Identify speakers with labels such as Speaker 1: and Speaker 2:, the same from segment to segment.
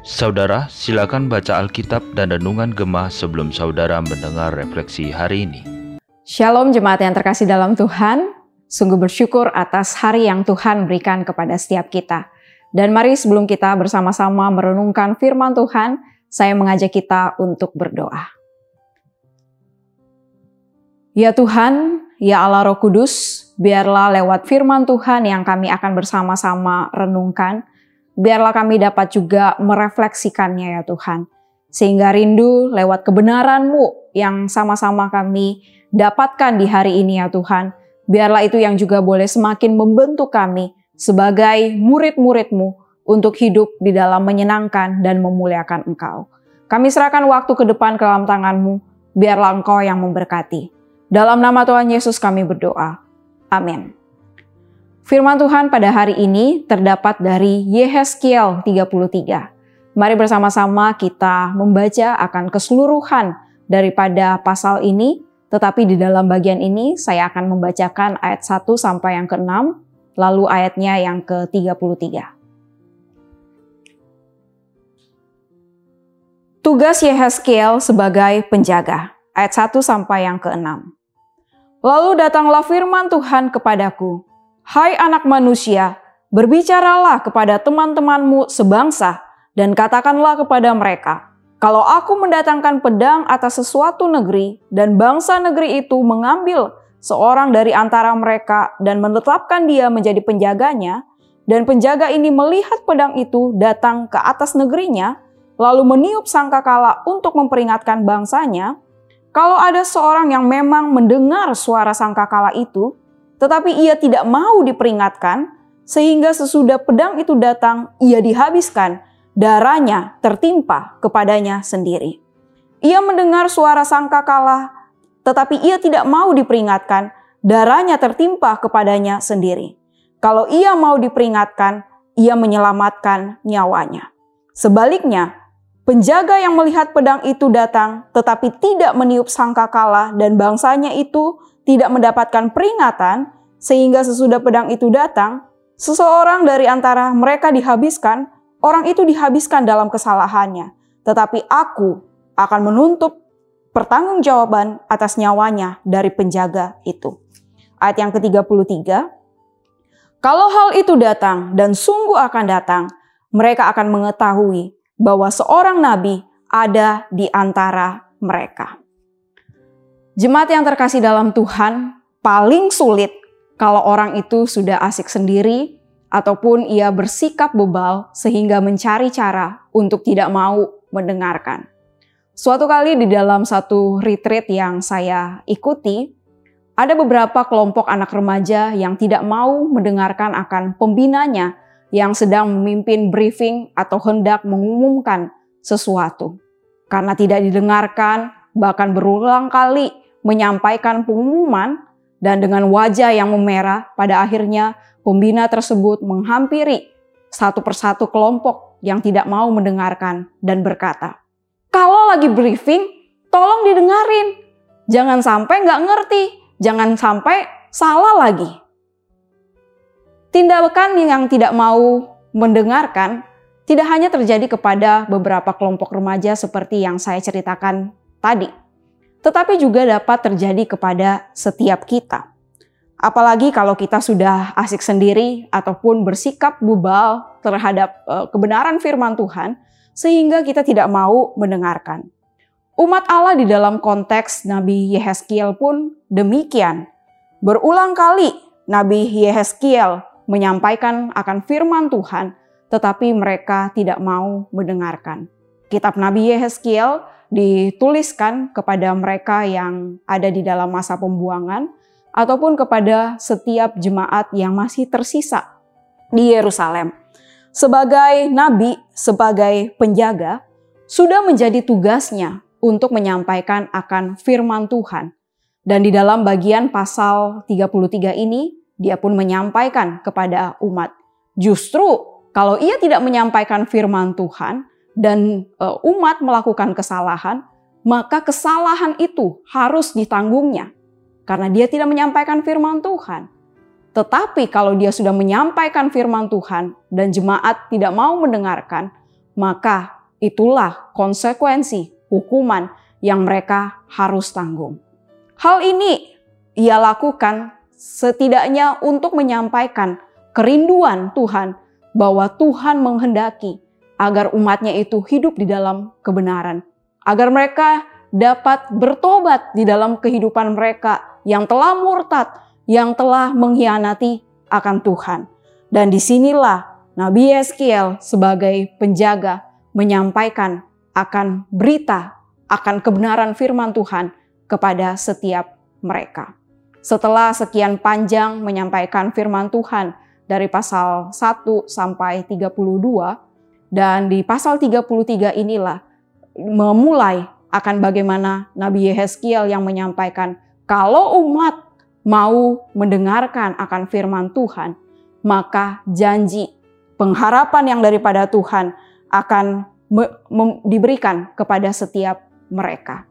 Speaker 1: Saudara, silakan baca Alkitab dan Renungan Gemah sebelum saudara mendengar refleksi hari ini.
Speaker 2: Shalom jemaat yang terkasih dalam Tuhan, sungguh bersyukur atas hari yang Tuhan berikan kepada setiap kita. Dan mari sebelum kita bersama-sama merenungkan firman Tuhan, saya mengajak kita untuk berdoa. Ya Tuhan, ya Allah Roh Kudus, biarlah lewat firman Tuhan yang kami akan bersama-sama renungkan, biarlah kami dapat juga merefleksikannya ya Tuhan. Sehingga rindu lewat kebenaran-Mu yang sama-sama kami dapatkan di hari ini ya Tuhan, biarlah itu yang juga boleh semakin membentuk kami sebagai murid-murid-Mu untuk hidup di dalam menyenangkan dan memuliakan Engkau. Kami serahkan waktu ke depan ke dalam tangan-Mu, biarlah Engkau yang memberkati. Dalam nama Tuhan Yesus kami berdoa. Amin. Firman Tuhan pada hari ini terdapat dari Yehezkiel 33. Mari bersama-sama kita membaca akan keseluruhan daripada pasal ini, tetapi di dalam bagian ini saya akan membacakan ayat 1 sampai yang ke-6, lalu ayatnya yang ke-33. Tugas Yehezkiel sebagai penjaga, ayat 1 sampai yang ke-6. Lalu datanglah firman Tuhan kepadaku, Hai anak manusia, berbicaralah kepada teman-temanmu sebangsa dan katakanlah kepada mereka, kalau aku mendatangkan pedang atas sesuatu negeri dan bangsa negeri itu mengambil seorang dari antara mereka dan menetapkan dia menjadi penjaganya, dan penjaga ini melihat pedang itu datang ke atas negerinya, lalu meniup sangkakala untuk memperingatkan bangsanya, kalau ada seorang yang memang mendengar suara sangkakala itu, tetapi ia tidak mau diperingatkan, sehingga sesudah pedang itu datang, ia dihabiskan, darahnya tertimpa kepadanya sendiri. Ia mendengar suara sangkakala, tetapi ia tidak mau diperingatkan, darahnya tertimpa kepadanya sendiri. Kalau ia mau diperingatkan, ia menyelamatkan nyawanya. Sebaliknya, Penjaga yang melihat pedang itu datang, tetapi tidak meniup sangkakala dan bangsanya itu tidak mendapatkan peringatan, sehingga sesudah pedang itu datang, seseorang dari antara mereka dihabiskan, orang itu dihabiskan dalam kesalahannya. Tetapi aku akan menuntut pertanggungjawaban atas nyawanya dari penjaga itu. Ayat yang ke-33, Kalau hal itu datang dan sungguh akan datang, mereka akan mengetahui bahwa seorang nabi ada di antara mereka. Jemaat yang terkasih dalam Tuhan, paling sulit kalau orang itu sudah asik sendiri ataupun ia bersikap bebal sehingga mencari cara untuk tidak mau mendengarkan. Suatu kali di dalam satu retreat yang saya ikuti, ada beberapa kelompok anak remaja yang tidak mau mendengarkan akan pembinanya yang sedang memimpin briefing atau hendak mengumumkan sesuatu. Karena tidak didengarkan, bahkan berulang kali menyampaikan pengumuman dan dengan wajah yang memerah, pada akhirnya pembina tersebut menghampiri satu persatu kelompok yang tidak mau mendengarkan dan berkata, kalau lagi briefing, tolong didengarin. Jangan sampai nggak ngerti, jangan sampai salah lagi. Tindakan yang tidak mau mendengarkan tidak hanya terjadi kepada beberapa kelompok remaja seperti yang saya ceritakan tadi, tetapi juga dapat terjadi kepada setiap kita. Apalagi kalau kita sudah asik sendiri ataupun bersikap bubal terhadap uh, kebenaran firman Tuhan, sehingga kita tidak mau mendengarkan. Umat Allah di dalam konteks Nabi Yehezkiel pun demikian. Berulang kali Nabi Yehezkiel menyampaikan akan firman Tuhan, tetapi mereka tidak mau mendengarkan. Kitab Nabi Yehezkiel dituliskan kepada mereka yang ada di dalam masa pembuangan ataupun kepada setiap jemaat yang masih tersisa di Yerusalem. Sebagai nabi, sebagai penjaga, sudah menjadi tugasnya untuk menyampaikan akan firman Tuhan. Dan di dalam bagian pasal 33 ini, dia pun menyampaikan kepada umat. Justru kalau ia tidak menyampaikan firman Tuhan dan uh, umat melakukan kesalahan, maka kesalahan itu harus ditanggungnya karena dia tidak menyampaikan firman Tuhan. Tetapi kalau dia sudah menyampaikan firman Tuhan dan jemaat tidak mau mendengarkan, maka itulah konsekuensi hukuman yang mereka harus tanggung. Hal ini ia lakukan setidaknya untuk menyampaikan kerinduan Tuhan bahwa Tuhan menghendaki agar umatnya itu hidup di dalam kebenaran. Agar mereka dapat bertobat di dalam kehidupan mereka yang telah murtad, yang telah mengkhianati akan Tuhan. Dan di sinilah Nabi Yeskiel sebagai penjaga menyampaikan akan berita, akan kebenaran firman Tuhan kepada setiap mereka. Setelah sekian panjang menyampaikan firman Tuhan dari pasal 1 sampai 32 dan di pasal 33 inilah memulai akan bagaimana Nabi Yehezkiel yang menyampaikan kalau umat mau mendengarkan akan firman Tuhan, maka janji pengharapan yang daripada Tuhan akan diberikan kepada setiap mereka.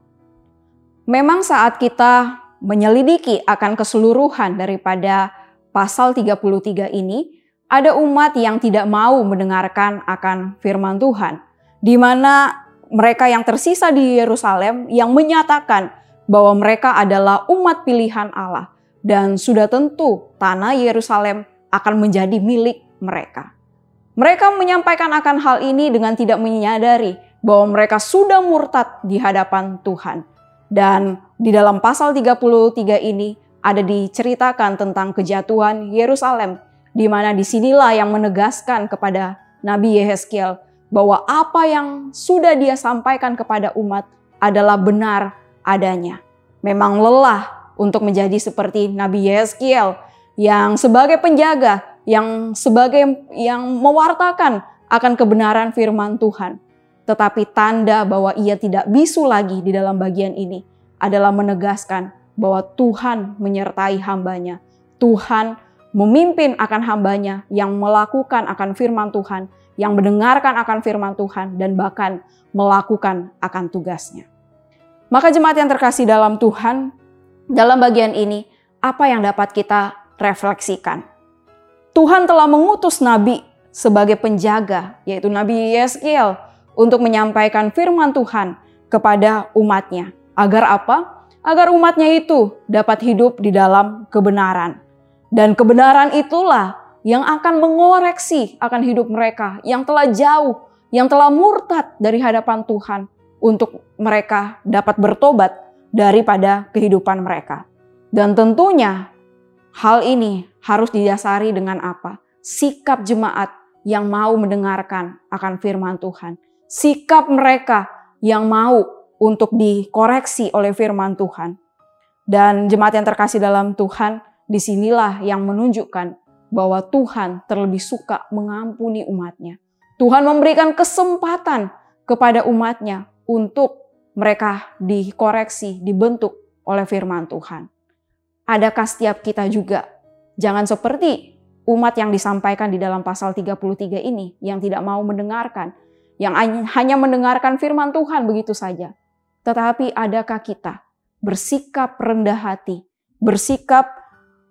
Speaker 2: Memang saat kita menyelidiki akan keseluruhan daripada pasal 33 ini, ada umat yang tidak mau mendengarkan akan firman Tuhan, di mana mereka yang tersisa di Yerusalem yang menyatakan bahwa mereka adalah umat pilihan Allah dan sudah tentu tanah Yerusalem akan menjadi milik mereka. Mereka menyampaikan akan hal ini dengan tidak menyadari bahwa mereka sudah murtad di hadapan Tuhan. Dan di dalam pasal 33 ini ada diceritakan tentang kejatuhan Yerusalem, di mana di sinilah yang menegaskan kepada Nabi Yehezkiel bahwa apa yang sudah dia sampaikan kepada umat adalah benar adanya. Memang lelah untuk menjadi seperti Nabi Yeskiel yang sebagai penjaga, yang sebagai yang mewartakan akan kebenaran firman Tuhan. Tetapi tanda bahwa ia tidak bisu lagi di dalam bagian ini adalah menegaskan bahwa Tuhan menyertai hambanya. Tuhan memimpin akan hambanya yang melakukan akan firman Tuhan, yang mendengarkan akan firman Tuhan, dan bahkan melakukan akan tugasnya. Maka jemaat yang terkasih dalam Tuhan, dalam bagian ini, apa yang dapat kita refleksikan? Tuhan telah mengutus nabi sebagai penjaga, yaitu Nabi Yeskiel, untuk menyampaikan firman Tuhan kepada umatnya. Agar apa? Agar umatnya itu dapat hidup di dalam kebenaran. Dan kebenaran itulah yang akan mengoreksi akan hidup mereka yang telah jauh, yang telah murtad dari hadapan Tuhan untuk mereka dapat bertobat daripada kehidupan mereka. Dan tentunya hal ini harus didasari dengan apa? Sikap jemaat yang mau mendengarkan akan firman Tuhan. Sikap mereka yang mau untuk dikoreksi oleh firman Tuhan. Dan jemaat yang terkasih dalam Tuhan, di sinilah yang menunjukkan bahwa Tuhan terlebih suka mengampuni umatnya. Tuhan memberikan kesempatan kepada umatnya untuk mereka dikoreksi, dibentuk oleh firman Tuhan. Adakah setiap kita juga jangan seperti umat yang disampaikan di dalam pasal 33 ini yang tidak mau mendengarkan, yang hanya mendengarkan firman Tuhan begitu saja. Tetapi adakah kita bersikap rendah hati, bersikap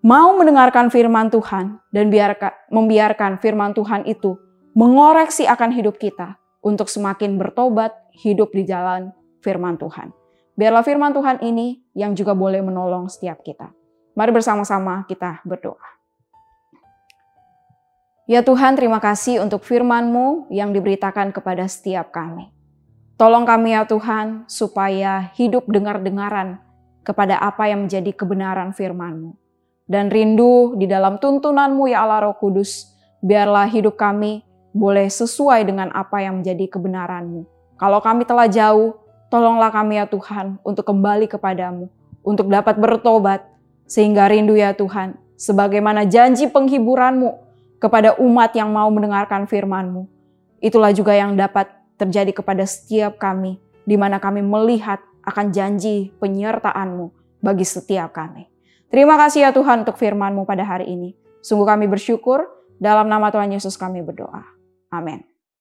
Speaker 2: mau mendengarkan firman Tuhan dan biarkan, membiarkan firman Tuhan itu mengoreksi akan hidup kita untuk semakin bertobat, hidup di jalan firman Tuhan. Biarlah firman Tuhan ini yang juga boleh menolong setiap kita. Mari bersama-sama kita berdoa. Ya Tuhan, terima kasih untuk firman-Mu yang diberitakan kepada setiap kami. Tolong kami ya Tuhan, supaya hidup dengar-dengaran kepada apa yang menjadi kebenaran firman-Mu. Dan rindu di dalam tuntunan-Mu ya Allah Roh Kudus, biarlah hidup kami boleh sesuai dengan apa yang menjadi kebenaran-Mu. Kalau kami telah jauh, Tolonglah kami ya Tuhan untuk kembali kepadamu, untuk dapat bertobat, sehingga rindu ya Tuhan, sebagaimana janji penghiburanmu kepada umat yang mau mendengarkan firmanmu. Itulah juga yang dapat terjadi kepada setiap kami, di mana kami melihat akan janji penyertaanmu bagi setiap kami. Terima kasih ya Tuhan untuk firmanmu pada hari ini. Sungguh kami bersyukur, dalam nama Tuhan Yesus kami berdoa. Amin.